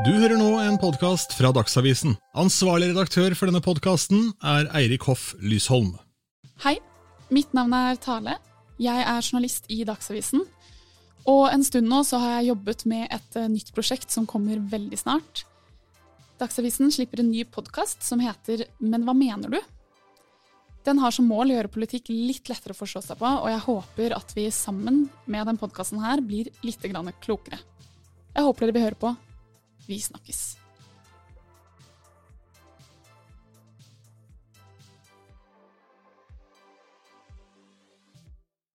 Du hører nå en podkast fra Dagsavisen. Ansvarlig redaktør for denne podkasten er Eirik Hoff Lysholm. Hei, mitt navn er Tale. Jeg er journalist i Dagsavisen. Og en stund nå så har jeg jobbet med et eh, nytt prosjekt som kommer veldig snart. Dagsavisen slipper en ny podkast som heter Men hva mener du? Den har som mål å gjøre politikk litt lettere å forstå seg på, og jeg håper at vi sammen med den podkasten blir litt klokere. Jeg håper dere vil høre på. Vi snakkes.